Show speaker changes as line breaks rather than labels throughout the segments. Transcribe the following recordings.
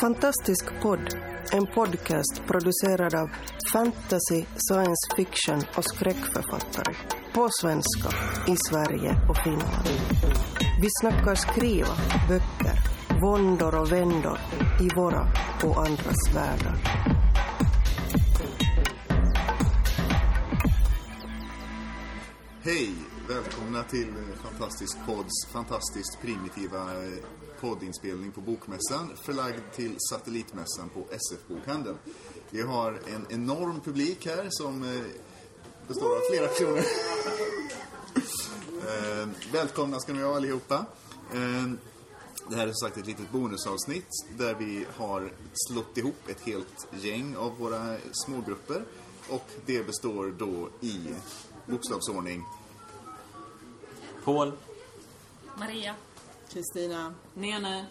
Fantastisk podd, en podcast producerad av fantasy, science fiction och skräckförfattare. På svenska, i Sverige och Finland. Vi snackar skriva, böcker, våndor och vändor i våra och andras världar.
Hej! Välkomna till Fantastisk Pods fantastiskt primitiva eh, poddinspelning på Bokmässan förlagd till Satellitmässan på SF-bokhandeln. Vi har en enorm publik här som eh, består av flera personer. Eh, Välkomna ska ni vara allihopa. Eh, Det här är som sagt ett litet bonusavsnitt där vi har slått ihop ett helt gäng av våra smågrupper. Och det består då i bokstavsordning
Paul.
Maria.
Kristina.
Nene.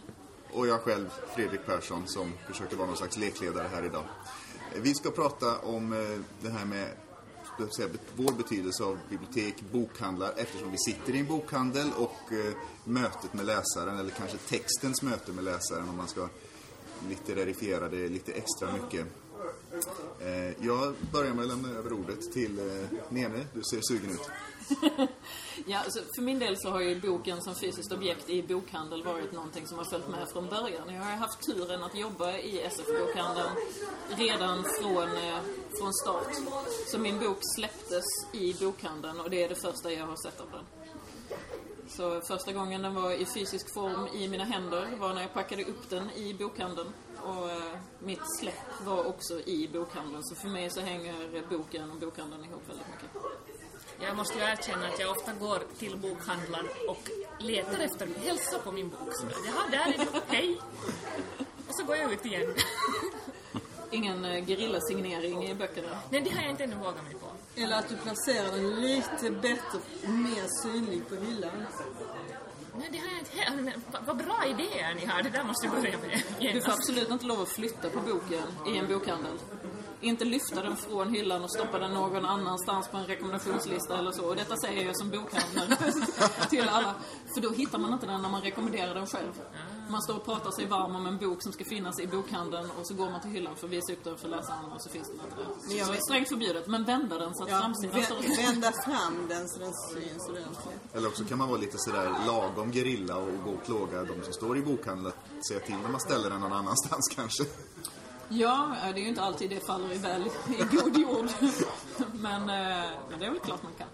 och jag själv, Fredrik Persson, som försöker vara någon slags lekledare här idag. Vi ska prata om eh, det här med säga, vår betydelse av bibliotek, bokhandlar, eftersom vi sitter i en bokhandel och eh, mötet med läsaren, eller kanske textens möte med läsaren om man ska litterarifiera det lite extra mycket. Eh, jag börjar med att lämna över ordet till eh, Nene, du ser sugen ut.
Ja, alltså, för min del så har ju boken som fysiskt objekt i bokhandel varit någonting som har följt med från början. Jag har haft turen att jobba i SF-bokhandeln redan från, eh, från start. Så min bok släpptes i bokhandeln och det är det första jag har sett av den. Så första gången den var i fysisk form i mina händer var när jag packade upp den i bokhandeln. Och eh, mitt släpp var också i bokhandeln. Så för mig så hänger boken och bokhandeln ihop väldigt mycket.
Jag måste ju erkänna att jag ofta går till bokhandlaren och letar efter hälsa på min bok. Så Jaha, där är du. Hej! Och så går jag ut igen.
Ingen eh, gerilasignering i böckerna.
Nej, det har jag inte ännu vågat mig på.
Eller att du placerar den lite bättre, mer synlig på hyllan.
Nej, det har jag inte heller. Men vad- bra idéer ni har. Det där måste vi börja med.
Du får absolut inte lov att flytta på boken i en bokhandel. Inte lyfta den från hyllan och stoppa den någon annanstans på en rekommendationslista eller så. Och detta säger jag som bokhandlare till alla. För då hittar man inte den när man rekommenderar den själv. Man står och pratar sig varm om en bok som ska finnas i bokhandeln och så går man till hyllan för att visa upp den för läsaren och så finns den inte där. Så
vet-
strängt förbjudet, men vända den så att
Ja,
framsidan står
vända fram den så den syns ordentligt.
Eller också kan man vara lite sådär lagom gerilla och gå och plåga de som står i bokhandeln att säga till när man ställer den någon annanstans kanske.
Ja, eh, det är ju inte alltid det faller i väl i god jord. Men, eh, men det är väl klart man kan.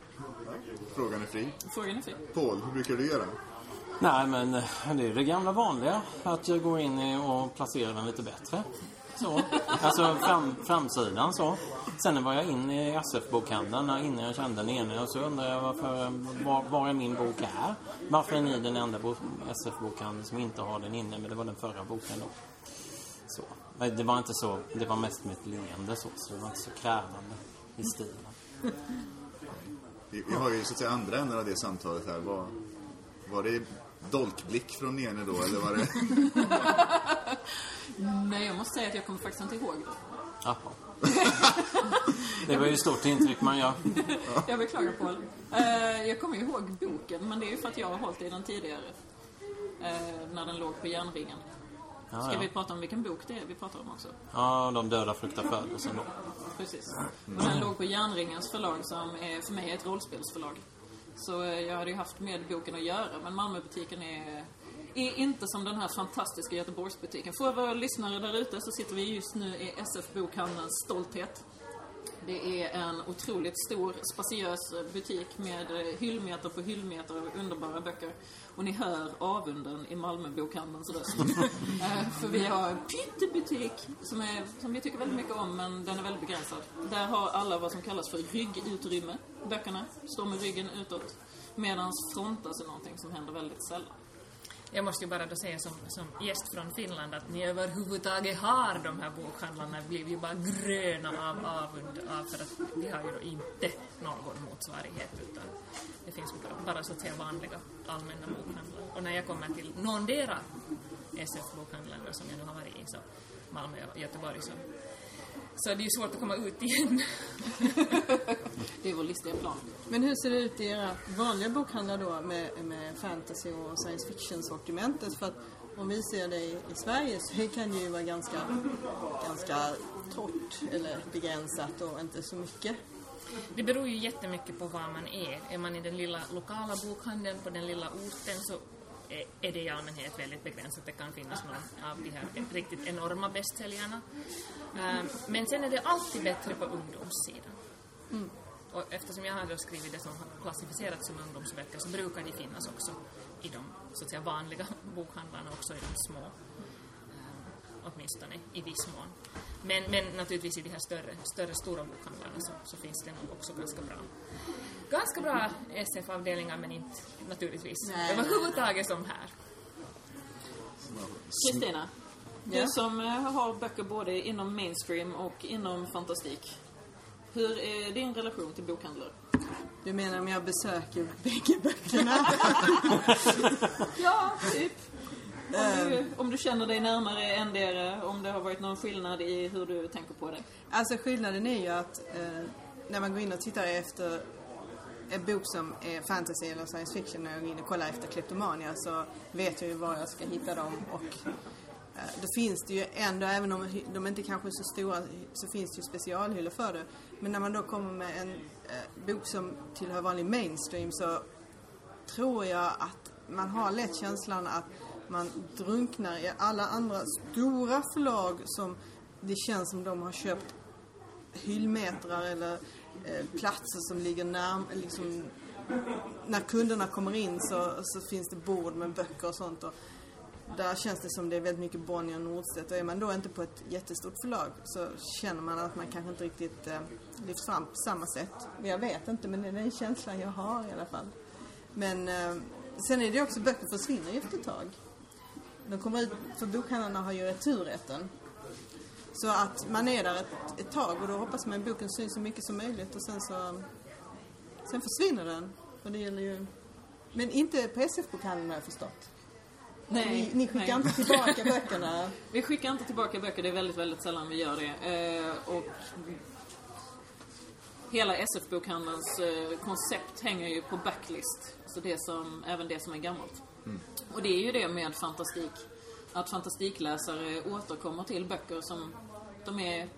Frågan är fri.
Frågan är fri.
Paul, hur brukar du göra?
Nej, men eh, det är det gamla vanliga. Att jag går in i och placerar den lite bättre. Så. Alltså fram, framsidan så. Sen var jag inne i SF-bokhandeln när- innan jag kände den ene och så undrar jag varför, var, var är min bok är? Varför är ni den enda bo- SF-bokhandeln som inte har den inne? Men det var den förra boken då. Men Det var inte så, det var mest med ett leende så, så det var inte så krävande i stilen.
Vi, vi har ju så att säga andra änden av det samtalet här. Var, var det dolkblick från Nene då eller var det...
Nej, jag måste säga att jag kommer faktiskt inte ihåg det.
Jaha. Det var ju ett stort intryck man gör.
Jag beklagar Paul. Eh, jag kommer ihåg boken, men det är ju för att jag har hållit i den tidigare. Eh, när den låg på järnringen.
Ja,
Ska
ja.
vi prata om vilken bok det är vi pratar om också?
Ja, de döda fruktar födelsen då.
Precis. Och den låg på Järnringens förlag som är för mig ett rollspelsförlag. Så eh, jag hade ju haft med boken att göra, men Malmöbutiken är, är inte som den här fantastiska Göteborgsbutiken. För våra lyssnare där ute så sitter vi just nu i SF-bokhandelns Stolthet. Det är en otroligt stor, spaciös butik med hyllmeter på hyllmeter av underbara böcker. Och ni hör avunden i Malmöbokhandelns röst. Eh, För vi har en pyttebutik som, är, som vi tycker väldigt mycket om, men den är väldigt begränsad. Där har alla vad som kallas för ryggutrymme. Böckerna står med ryggen utåt. Medan frontas är någonting som händer väldigt sällan.
Jag måste ju bara då säga som, som gäst från Finland att ni överhuvudtaget har de här bokhandlarna blir ju bara gröna av avund av för att vi har ju då inte någon motsvarighet utan det finns bara, bara så att säga vanliga allmänna bokhandlar. Och när jag kommer till någondera SF-bokhandlarna som jag nu har varit i, så Malmö och Göteborg, så så det är ju svårt att komma ut igen.
Det är vår listiga plan.
Men hur ser det ut i era vanliga bokhandlar då med, med fantasy och science fiction-sortimentet? För att om vi ser det i, i Sverige så kan det ju vara ganska, ganska torrt eller begränsat och inte så mycket.
Det beror ju jättemycket på var man är. Är man i den lilla lokala bokhandeln på den lilla orten så är- är det i allmänhet väldigt begränsat. Det kan finnas någon av de här riktigt enorma bästsäljarna. Ehm, Men sen är det alltid bättre på ungdomssidan. Och eftersom jag har skrivit det som har klassificerats som ungdomsböcker så brukar de finnas också i de så att säga, vanliga bokhandlarna, också i de små. eh, åtminstone i viss mån. Men, men naturligtvis i de här större, större stora bokhandlarna så, så finns det nog också ganska bra ganska bra SF-avdelningar men inte naturligtvis
Nej.
överhuvudtaget som här.
Kristina,
Ja.
du som eh, har böcker både inom mainstream och inom fantastik. Hur är din relation till bokhandlare?
Du menar om jag besöker bägge böckerna?
Ja, typ. Om du, om du känner dig närmare endera, om det har varit någon skillnad i hur du tänker på det.
Alltså skillnaden är ju att eh, när man går in och tittar efter bok som är fantasy eller science fiction, när jag går in och kollar efter kleptomania så vet jag ju var jag ska hitta dem och eh, då finns det ju ändå, även om de inte kanske är så stora, så finns det ju specialhyllor för det. Men när man då kommer med en eh, bok som tillhör vanlig mainstream så tror jag att man har lätt känslan att man drunknar i alla andra stora förlag som det känns som de har köpt hyllmetrar eller Eh, platser som ligger närm, liksom, när kunderna kommer in så, så finns det bord med böcker och sånt och där känns det som det är väldigt mycket Bonnier och Nordstedt och är man då inte på ett jättestort förlag så känner man att man kanske inte riktigt eh, lyfts fram på samma sätt. Jag vet inte men det är den känslan jag har i alla fall. Men eh, sen är det också böcker försvinner ju efter ett tag. De kommer ut, för bokhandlarna har ju returrätten. Så att man är där ett, ett tag och då hoppas man att boken syns så mycket som möjligt och sen så... Sen försvinner den. Och det gäller ju... Men inte på SF-bokhandeln har jag förstått. Ni, ni skickar
nej.
inte tillbaka böckerna.
Vi skickar inte tillbaka böcker, det är väldigt, väldigt sällan vi gör det. Eh, och hela SF-bokhandelns eh, koncept hänger ju på backlist. Så det som, även det som är gammalt. Och det är ju det med fantastik. Att fantastikläsare återkommer till böcker som de är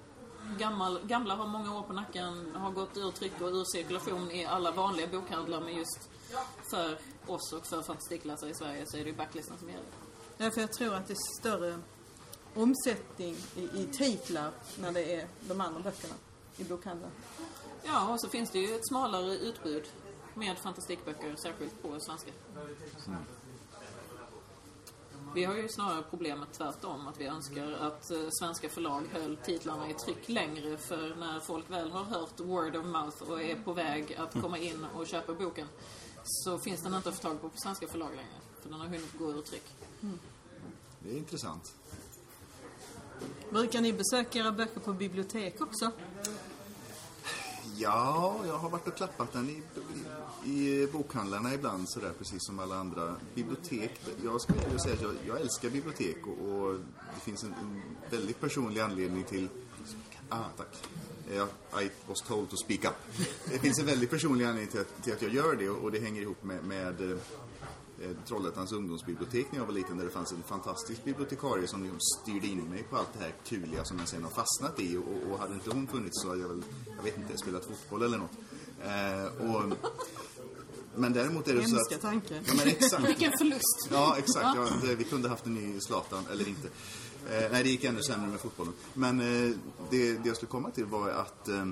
gammal, gamla, har många år på nacken, har gått ur tryck och ur cirkulation i alla vanliga bokhandlar. Men just för oss och för fantastikläsare i Sverige så är det ju backlisten som gäller.
Därför jag tror att det är större omsättning i, i titlar när det är de andra böckerna i bokhandeln.
Ja, och så finns det ju ett smalare utbud med fantastikböcker, särskilt på svenska. Vi har ju snarare problemet tvärtom, att vi önskar att eh, svenska förlag höll titlarna i tryck längre för när folk väl har hört word of mouth och är på väg att komma in och köpa boken så finns den inte att få tag på på svenska förlag längre. För den har hunnit gå ur tryck.
Det är intressant.
Brukar ni besöka era böcker på bibliotek också?
Ja, jag har varit och klappat den i, i, i bokhandlarna ibland sådär precis som alla andra. Bibliotek, jag skulle säga att jag, jag älskar bibliotek och, och det finns en, en väldigt personlig anledning till... Ah, tack. Jag, I was told to speak up. Det finns en väldigt personlig anledning till att, till att jag gör det och, och det hänger ihop med, med eh, Trollhättans ungdomsbibliotek när jag var liten där det fanns en fantastisk bibliotekarie som liksom styrde in mig på allt det här kuliga som jag sen har fastnat i och, och hade inte hon funnits så hade jag väl, jag vet inte, spelat fotboll eller något. Eh, och, men däremot är det så
Hemska
att...
tanke.
Ja men exakt.
Vilken förlust!
Ja, exakt. Ja, det, vi kunde haft en ny Zlatan, eller inte. Eh, nej, det gick ännu sämre med fotbollen. Men eh, det, det jag skulle komma till var att eh,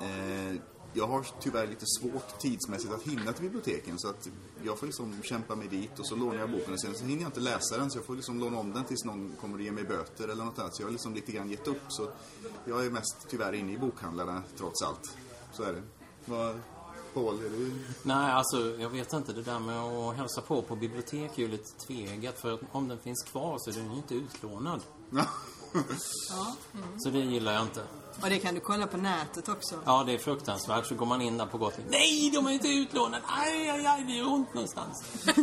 eh, jag har tyvärr lite svårt tidsmässigt att hinna till biblioteken. Så att jag får liksom kämpa mig dit och så lånar jag boken och sen så hinner jag inte läsa den. Så jag får liksom låna om den tills någon kommer och ger mig böter eller något annat. Så jag har liksom lite grann gett upp. Så jag är mest tyvärr inne i bokhandlarna trots allt. Så är det. Vad, Paul, är du...
Nej, alltså jag vet inte. Det där med att hälsa på på bibliotek är ju lite tvegat. För att om den finns kvar så är den ju inte utlånad. Så det gillar jag inte.
Och det kan du kolla på nätet också.
Ja, det är fruktansvärt. Så går man in där på Gotland. Nej, de är inte utlånade! Aj, aj, aj, det gör ont någonstans.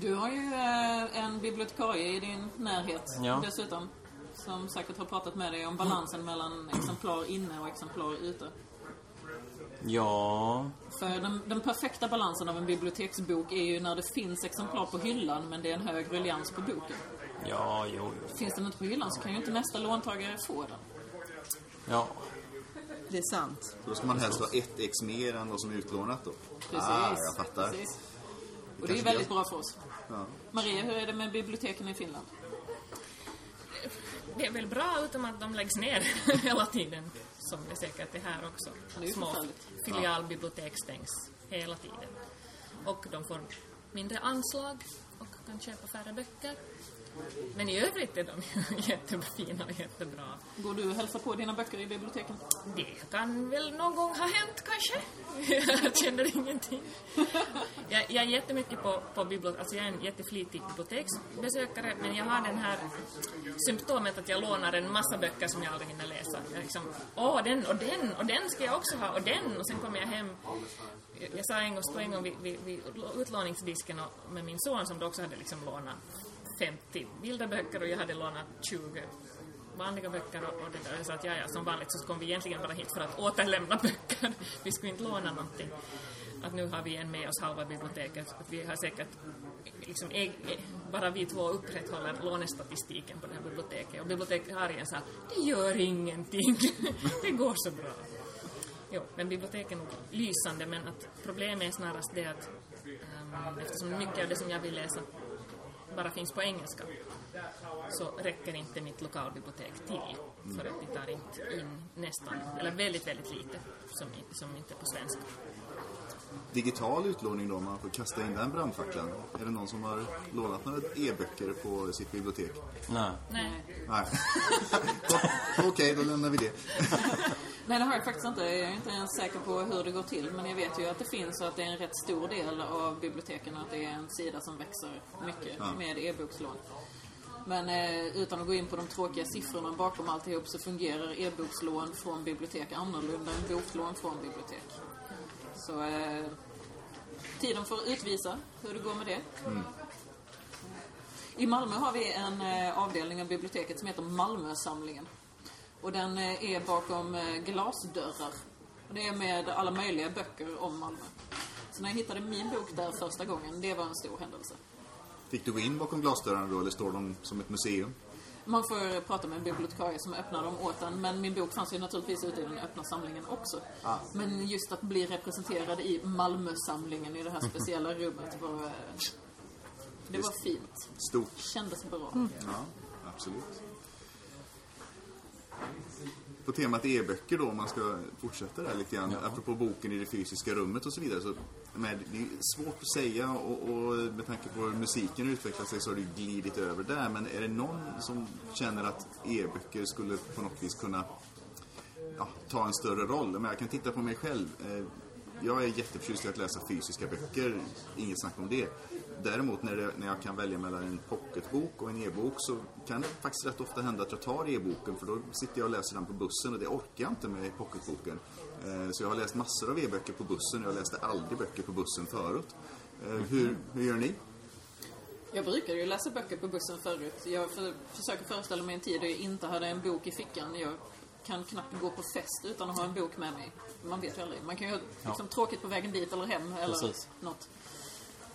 Du har ju eh, en bibliotekarie i din närhet
Ja.
dessutom. som säkert har pratat med dig om balansen mellan exemplar inne och exemplar ute.
Ja,
För den, den perfekta balansen av en biblioteksbok är ju när det finns exemplar på hyllan men det är en hög ruljans på boken.
Ja, jo, jo.
Finns den inte på hyllan så kan ju inte nästa låntagare få den.
Ja,
Det är sant.
Då ska man helst ha ett ex mer än vad som är utlånat då.
Precis.
Ah, jag fattar.
Precis. Och det är väldigt bra för oss.
Ja.
Maria, hur är det med biblioteken i Finland?
Det är väl bra utom att de läggs ner hela tiden. Som det säkert är här också.
Det är
Små filialbibliotek stängs hela tiden. Och de får mindre anslag och kan köpa färre böcker. Men i övrigt är de jättefina och jättebra.
Går du och hälsar på dina böcker i biblioteken?
Det kan väl någon gång ha hänt kanske. Jag känner ingenting. Jag, jag är jättemycket på, på bibliotek, alltså jag är en jätteflitig biblioteksbesökare men jag har den här symptomet att jag lånar en massa böcker som jag aldrig hinner läsa. Jag liksom, åh den och den och den ska jag också ha och den och sen kommer jag hem. Jag, jag sa en gång, stod en gång vid, vid, vid utlåningsdisken och, med min son som då också hade liksom lånat 50 bilderböcker och jag hade lånat 20 vanliga böcker och, och det där. Jag sa att ja, ja, som vanligt så kom vi egentligen bara hit för att återlämna böcker. Vi skulle inte låna någonting. Att nu har vi en med oss halva biblioteket. Att vi har säkert, liksom, e- e- bara vi två upprätthåller lånestatistiken på det här biblioteket. Och bibliotekarien sa, det gör ingenting. det går så bra. Jo, men biblioteken är nog lysande, men att problemet är snarast det att um, eftersom mycket av det som jag vill läsa bara finns på engelska så räcker inte mitt lokalbibliotek till för att de tar inte in nästan, eller väldigt, väldigt lite som, som inte är på svenska.
Digital utlåning då, man får kasta in den brandfacklan. Är det någon som har lånat några e-böcker på sitt bibliotek?
nej.
Nej.
Nej. Okej, då lämnar vi det.
Nej, det har jag faktiskt inte. Jag är inte ens säker på hur det går till. Men jag vet ju att det finns och att det är en rätt stor del av biblioteken att det är en sida som växer mycket
Ja.
med e-bokslån. Men eh, utan att gå in på de tråkiga siffrorna bakom alltihop så fungerar e-bokslån från bibliotek annorlunda än boklån från bibliotek. Så eh, tiden får utvisa hur det går med det. I Malmö har vi en eh, avdelning av biblioteket som heter Malmösamlingen. Och den eh, är bakom eh, glasdörrar. Och det är med alla möjliga böcker om Malmö. Så när jag hittade min bok där första gången, det var en stor händelse.
Fick du gå in bakom glasdörrarna då, eller står de som ett museum?
Man får prata med en bibliotekarie som öppnar dem åt en. Men min bok fanns ju naturligtvis ute i den öppna samlingen också. Men just att bli representerad i Malmösamlingen i det här speciella rummet var... eh, Det var fint.
Stort.
Kändes bra.
Ja, absolut. På temat e-böcker då, om man ska fortsätta där lite grann, apropå boken i det fysiska rummet och så vidare. Så, men det är svårt att säga och, och med tanke på hur musiken utvecklar sig så har det glidit över där. Men är det någon som känner att e-böcker skulle på något vis kunna ja, ta en större roll? Men jag kan titta på mig själv. Eh, Jag är jätteförtjust i att läsa fysiska böcker, inget snack om det. Däremot när, det, när jag kan välja mellan en pocketbok och en e-bok så kan det faktiskt rätt ofta hända att jag tar e-boken för då sitter jag och läser den på bussen och det orkar jag inte med pocketboken. Eh, Så jag har läst massor av e-böcker på bussen och jag läste aldrig böcker på bussen förut. Eh, Hur, hur gör ni?
Jag brukade ju läsa böcker på bussen förut. Jag för, försöker föreställa mig en tid då jag inte hade en bok i fickan. Jag kan knappt gå på fest utan att ha en bok med mig. Man vet ju aldrig. Man kan ju ha liksom, tråkigt på vägen dit eller hem eller
Precis.
något.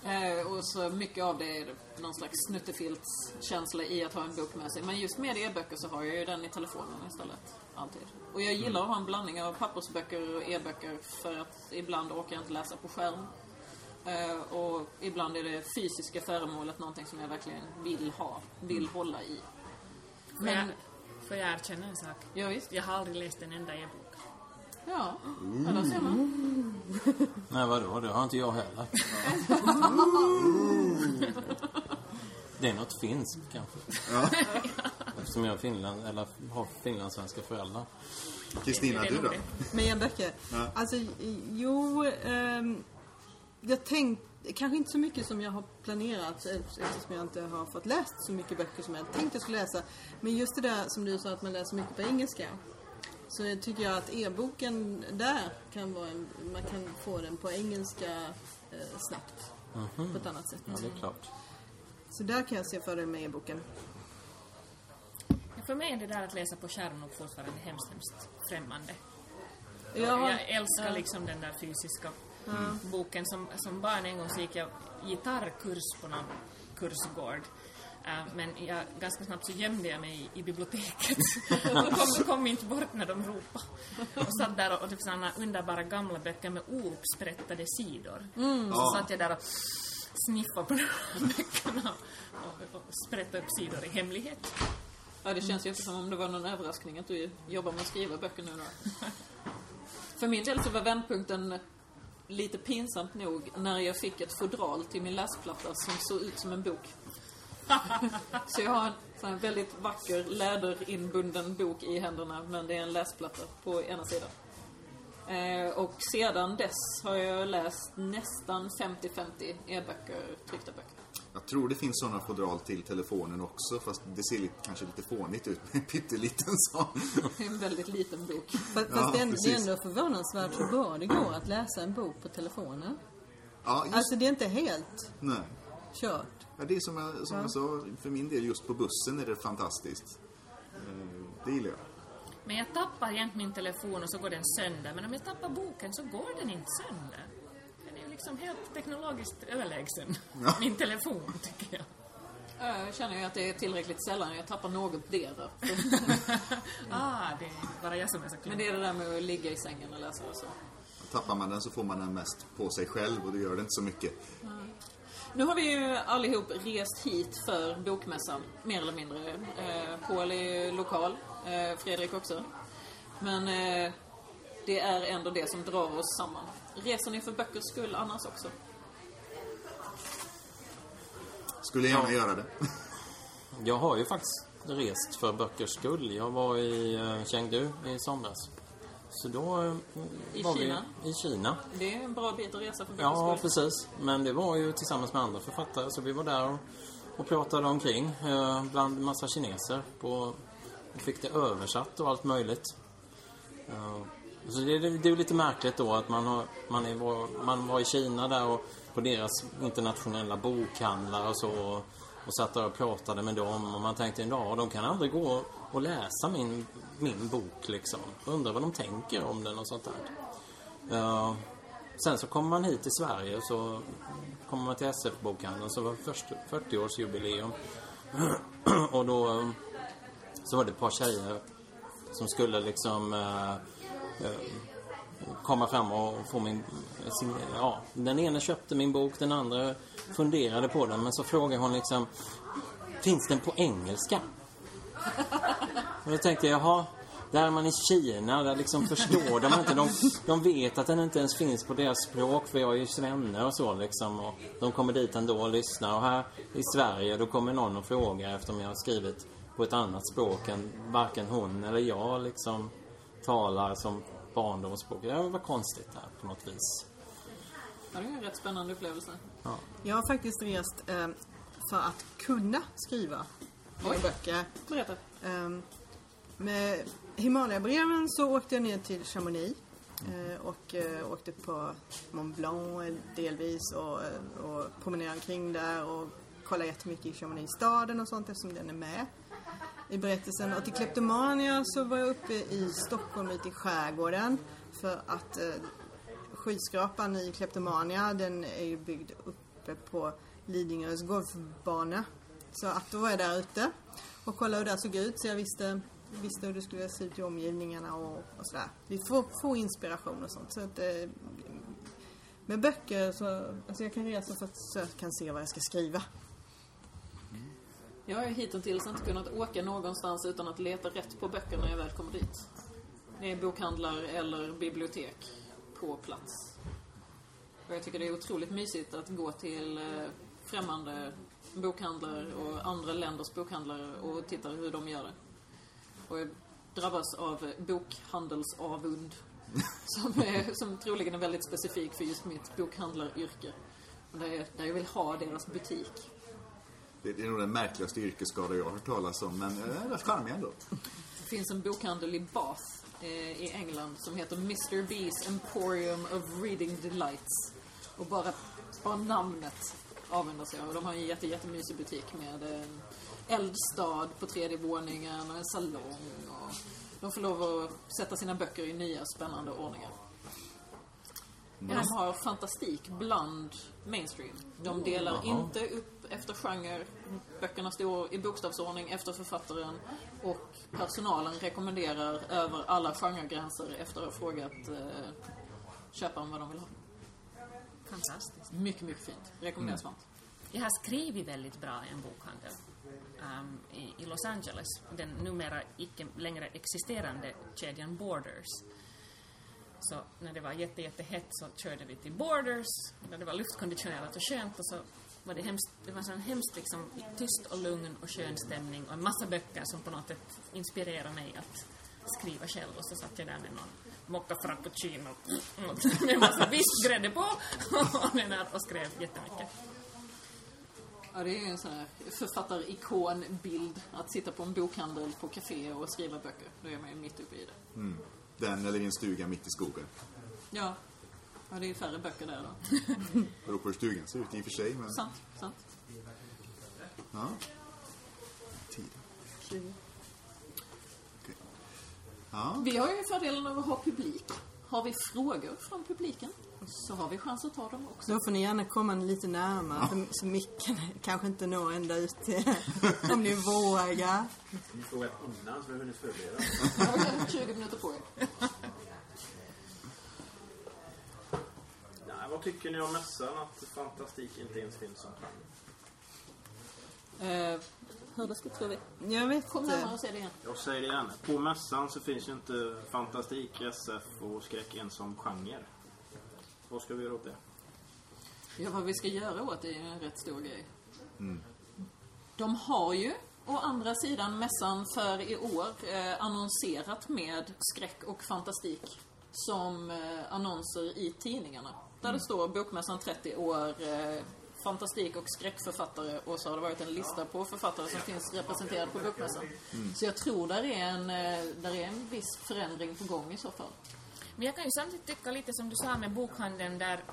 Eh, och så mycket av det är någon slags snuttefiltskänsla i att ha en bok med sig. Men just med e-böcker så har jag ju den i telefonen istället. Alltid. Och jag gillar att ha en blandning av pappersböcker och e-böcker för att ibland orkar jag inte läsa på skärm. Eh, och ibland är det fysiska föremålet någonting som jag verkligen vill ha, vill hålla i.
Får jag,
Men,
får jag erkänna en sak?
ja visst.
Jag har aldrig läst en enda e-bok.
Ja, ja där ser man.
Nej, vadå? Det har inte jag heller. Det är något finskt kanske. Eftersom jag är Finland, eller har finlandssvenska föräldrar.
Kristina, du då?
det.
Med e-böcker? Alltså, jo... ehm, jag tänkte, kanske inte så mycket som jag har planerat eftersom jag inte har fått läst så mycket böcker som jag tänkte jag skulle läsa. Men just det där som du sa att man läser mycket på engelska. Så jag tycker jag att e-boken där kan vara en, man kan få den på engelska eh, snabbt. På ett annat sätt.
Ja, det är klart.
Så där kan jag se fördelen med e-boken.
För mig är det där att läsa på skärm nog fortfarande hemskt, hemskt främmande.
Ja,
Jag älskar liksom den där fysiska boken. Som, som barn en gång så gick jag gitarrkurs på någon kursgård. Men jag, ganska snabbt så gömde jag mig i, i biblioteket och kom, kom inte bort när de ropade. Och satt där och, och typ sådana underbara gamla böcker med ouppsprättade sidor. Så satt jag där och sniffade på de här böckerna och, och sprättade upp sidor i hemlighet.
Ja, det känns ju inte som om det var någon överraskning att du jobbar med att skriva böcker nu då. För min del så var vändpunkten lite pinsamt nog när jag fick ett fodral till min läsplatta som såg ut som en bok. Så jag har en sån väldigt vacker läderinbunden bok i händerna men det är en läsplatta på ena sidan. Eh, och sedan dess har jag läst nästan 50-50 e-böcker, tryckta böcker.
Jag tror det finns sådana fodral till telefonen också, fast det ser lite, kanske lite fånigt ut med en pytteliten sån.
Det är en väldigt liten bok.
Fast,
Ja,
fast det, är, ändå- det är ändå förvånansvärt hur bra det går att läsa en bok på telefonen.
Ja, just
Alltså det är inte helt
nej.
kört.
Ja, det är som jag, som jag sa, för min del just på bussen är det fantastiskt. Eh, Det gillar jag.
Men jag tappar jämt min telefon och så går den sönder. Men om jag tappar boken så går den inte sönder. Den är ju liksom helt teknologiskt överlägsen. Min telefon, tycker jag.
Jag känner ju att det är tillräckligt sällan jag tappar något dera.
Ah, det är bara jag som är så klok.
Men det är det där med att ligga i sängen och läsa och så.
Tappar man den så får man den mest på sig själv och det gör det inte så mycket.
Nu har vi ju allihop rest hit för bokmässan, mer eller mindre. Eh, Paul är lokal, eh, Fredrik också. Men eh, det är ändå det som drar oss samman. Reser ni för böckers skull annars också?
Skulle gärna
Ja.
göra det.
Jag har ju faktiskt rest för böckers skull. Jag var i uh, Chengdu i somras. Så då eh,
I
var
Kina?
vi i Kina.
Det är en bra bit att resa för
Ja,
skull.
precis. Men det var ju tillsammans med andra författare. Så vi var där och, och pratade omkring eh, bland massa kineser. På, och fick det översatt och allt möjligt. Eh, så det, det, det är lite märkligt då att man, har, man, är, var, man var i Kina där och på deras internationella bokhandlar och så. Och, och satt där och pratade med dem och man tänkte ja, de kan aldrig gå och läsa min, min bok liksom. Undrar vad de tänker om den och sånt där. Uh, sen så kommer man hit till Sverige och så kommer man till SF-bokhandeln så var det 40-årsjubileum. och då eh, så var det ett par tjejer som skulle liksom uh, uh, komma fram och få min... Sin, ja, den ena köpte min bok, den andra funderade på den men så frågade hon liksom Finns den på engelska? Och då tänkte jag, jaha, där är man i Kina, där liksom förstår de inte. De, de vet att den inte ens finns på deras språk, för jag är ju svenne och så liksom. Och de kommer dit ändå och lyssnar. Och här i Sverige, då kommer någon och frågar eftersom jag har skrivit på ett annat språk än varken hon eller jag liksom talar som barndomsspråk. Det var konstigt där på något vis.
Ja, det är en rätt spännande upplevelse.
Jag har faktiskt rest eh, för att kunna skriva
Oj.
böcker.
Berätta.
Ehm, med Himalaya-breven så åkte jag ner till Chamonix eh, och eh, åkte på Mont Blanc delvis och, och promenerade omkring där och kollade jättemycket i Chamonix-staden och sånt eftersom den är med i berättelsen. Och till Kleptomania så var jag uppe i Stockholm ute i skärgården för att eh, skyskrapan i Kleptomania den är ju byggd uppe på Lidingös golfbana. Så att då var jag där ute och kolla hur det såg ut så jag visste, visste hur det skulle se ut i omgivningarna och, och sådär. Vi får, får inspiration och sånt. Så att, eh, med böcker så, alltså jag kan resa för att så jag kan se vad jag ska skriva.
Jag har ju hittills inte kunnat åka någonstans utan att leta rätt på böcker när jag väl kommer dit. Det är bokhandlar eller bibliotek på plats. Och jag tycker det är otroligt mysigt att gå till eh, främmande bokhandlar och andra länders bokhandlare och titta hur de gör det. Och jag drabbas av bokhandelsavund som, är, som troligen är väldigt specifik för just mitt bokhandlaryrke. Och där jag, där jag vill ha deras butik.
Det det är nog den märkligaste yrkesskada jag har hört talas om, men eh, rätt charmig ändå.
Det finns en bokhandel i Bath eh, i England som heter Mr. B's Emporium of Reading Delights. Och bara, bara namnet avundas jag. Och de har en jätte, jättemysig butik med eldstad på tredje våningen och en salong. Och de får lov att sätta sina böcker i nya spännande ordningar. De har fantastik bland mainstream. De delar inte upp efter genre. Böckerna står i bokstavsordning efter författaren. Och personalen rekommenderar över alla genregränser efter att ha frågat eh, köparen vad de vill ha.
Fantastiskt.
Mycket, mycket fint. Rekommenderas varmt.
Jag har skrivit väldigt bra i en bokhandel ehm, i, i Los Angeles. Den numera icke längre existerande kedjan Borders. Så när det var jätte, jättehett så körde vi till Borders, när det var luftkonditionerat och skönt och så var det hemskt, det var en sån hemskt liksom tyst och lugn och skön stämning och en massa böcker som på något sätt inspirerade mig att skriva själv och så satt jag där med någon mocca frappuccino med en massa vispgrädde på och, den där och skrev jättemycket.
Ja, det är ju en sån här författarikon-bild. Att sitta på en bokhandel på café och skriva böcker. Då är man ju mitt uppe i det.
Den eller i en stuga mitt i skogen.
Ja. Ja, det är färre böcker där då.
Beror på hur stugan ser ut i och för sig, men...
Sant, sant.
Ja. Tiden. Ja,
Vi har ju fördelen av att ha publik. Har vi frågor från publiken så har vi chans att ta dem också.
Då får ni gärna komma lite närmare för, så micken kanske inte når ända ut till, om ni vågar.
Ni frågat innan så vi har hunnit förbereda.
Jag har 20 minuter på er.
Nej, vad tycker ni om mässan att fantastik inte ens finns som genre?
Eh, hur det ska tror vi.
Jag vet
Kom närmare och se det igen.
Jag säger det igen. På mässan så finns ju inte fantastik, SF och skräck ens som genre. Vad ska vi göra åt det?
Ja, vad vi ska göra åt det är ju en rätt stor grej. De har ju, å andra sidan, mässan för i år eh, annonserat med skräck och fantastik som eh, annonser i tidningarna. Där det står Bokmässan 30 år, eh, fantastik och skräckförfattare och så har det varit en lista på författare som finns representerade på Bokmässan. Så jag tror där är, en, eh, där är en viss förändring på gång i så fall.
Men jag kan ju samtidigt tycka lite som du sa med bokhandeln där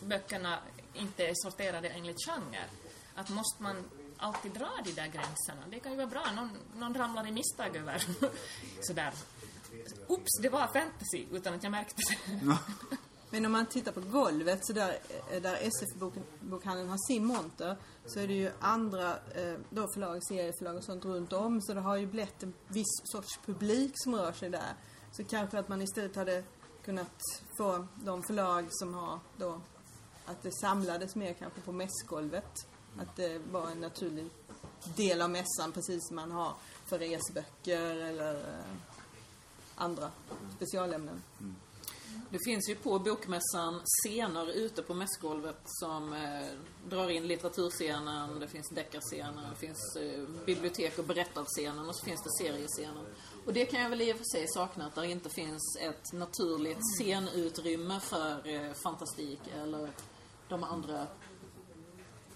böckerna inte är sorterade enligt genre. Att måste man alltid dra de där gränserna? Det kan ju vara bra. Någon, någon ramlar i misstag över sådär. Oops, det var fantasy utan att jag märkte det.
Men om man tittar på golvet så där, eh, där SF-bokhandeln har sin monter så är det ju andra eh, då förlag, serieförlag och sånt runt om så det har ju blivit en viss sorts publik som rör sig där. Så kanske att man istället hade kunnat få de förlag som har då att det samlades mer kanske på mässgolvet. Att det var en naturlig del av mässan precis som man har för reseböcker eller eh, andra specialämnen. Mm.
Det finns ju på Bokmässan scener ute på mässgolvet som eh, drar in litteraturscenen, det finns deckarscenen, det finns eh, bibliotek och berättarscenen och så finns det seriescenen. Och det kan jag väl i och för sig sakna, att det inte finns ett naturligt scenutrymme för eh, fantastik eller de andra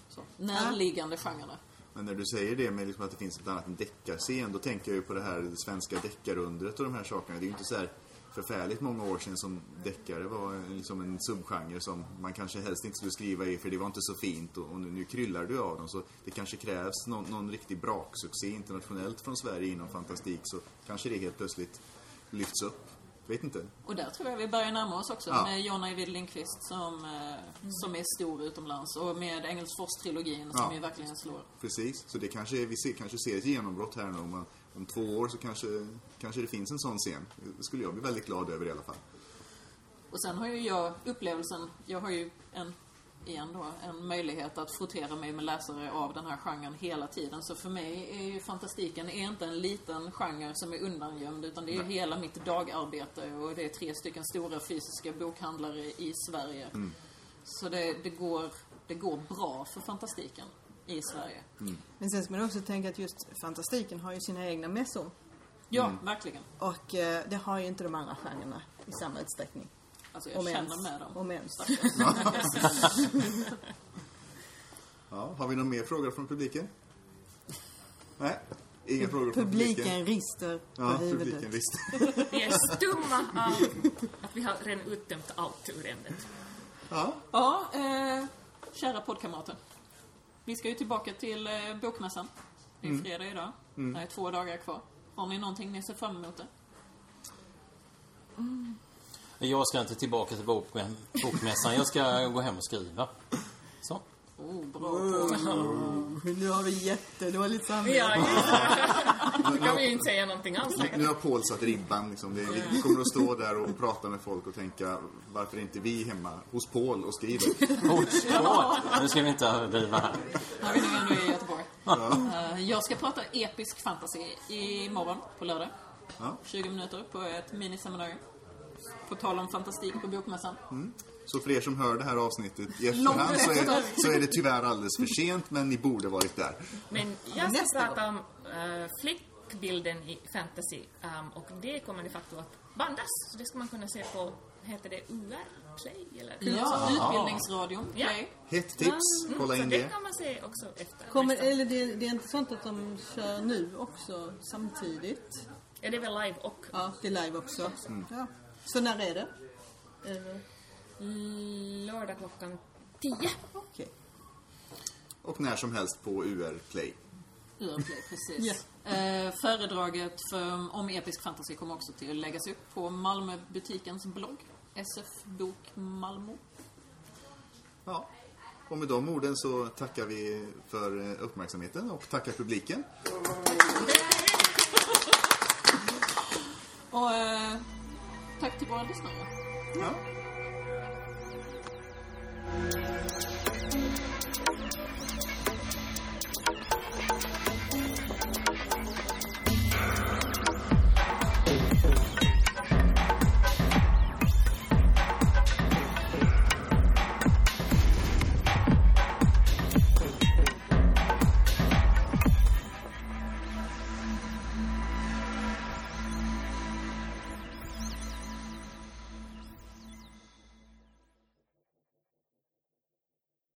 så, närliggande genrerna.
Men när du säger det med liksom att det finns ett annat än deckarscen, då tänker jag ju på det här svenska deckarundret och de här sakerna. Det är ju inte så här förfärligt många år sedan som deckare var en- liksom en subgenre som man kanske helst inte skulle skriva i för det var inte så fint och, och nu, nu kryllar du av dem. Så det kanske krävs någon, någon riktig braksuccé internationellt från Sverige inom fantastik så kanske det helt plötsligt lyfts upp. Vet inte.
Och där tror jag vi börjar närma oss också
Ja.
med John Ajvide Lindqvist som, eh, som är stor utomlands och med Engelsfors-trilogin som
Ja.
ju verkligen slår.
Precis, så det kanske, vi ser, kanske ser ett genombrott här nu. Om, man, om två år så kanske, kanske det finns en sån scen. Det skulle jag bli väldigt glad över i alla fall.
Och sen har ju jag upplevelsen, jag har ju en, igen då, en möjlighet att frottera mig med läsare av den här genren hela tiden. Så för mig är ju fantastiken är inte en liten genre som är undangömd utan det är ju hela mitt dagarbete och det är tre stycken stora fysiska bokhandlare i Sverige. Så det, det, går, det går bra för fantastiken i Sverige.
Men sen ska man också tänka att just fantastiken har ju sina egna mässor.
Ja, verkligen.
Och eh, det har ju inte de andra genrerna i samma utsträckning.
Alltså jag
Om
känner
ens.
med dem.
Om ens.
Ja, har vi några mer frågor från publiken? Nej, inga frågor från publiken.
Publiken rister på
Ja,
huvudet.
publiken visst.
Vi är stumma av att vi har redan uttömt allt ur ämnet.
Ja,
Ja, eh, kära poddkamrater. Vi ska ju tillbaka till eh, Bokmässan. Det är fredag idag. Det är två dagar kvar. Har ni någonting ni ser fram emot det?
Jag ska inte tillbaka till bokmä- bokmässan. Jag ska gå hem och skriva. Så.
Oh, bra på.
Nu har vi jättedåligt samvete.
Ja, just det. Då kan vi ju inte säga någonting alls
Nu
längre.
har Paul satt ribban. Liksom. Det, vi kommer att stå där och prata med folk och tänka varför är inte vi hemma hos Paul och skriver?
Oj, oj. Nu ska vi inte överdriva här.
När vi nu ändå är i Göteborg. Eh, Jag ska prata episk fantasy imorgon på lördag.
Ja.
20 minuter på ett miniseminarium. På tal om fantastik på Bokmässan.
Så för er som hör det här avsnittet i efterhand så är, så är det tyvärr alldeles för sent men ni borde varit där.
Men jag ska
Nästa
prata om uh, flickbilden i fantasy um, och det kommer de facto att bandas. Så det ska man kunna se på, heter det UR Play eller?
Ja, Utbildningsradion.
Ja.
Play.
Hett tips,
Mm,
kolla
så
in
det
det.
kan man se också efter.
Kommer, eller det, det är inte sånt att de kör nu också samtidigt?
Ja, det är väl live och
Ja, det är live också. Ja. Så när är det? Eh,
lördag klockan 10.
Okej.
Och när som helst på UR Play.
Urplay, precis. Eh, föredraget för, om episk fantasy kommer också till att läggas upp på Malmöbutikens blogg. SF Bok Malmö.
Ja. Och med de orden så tackar vi för uppmärksamheten och tackar publiken.
Och eh, tack till våra lyssnare.
Ja. Thank you.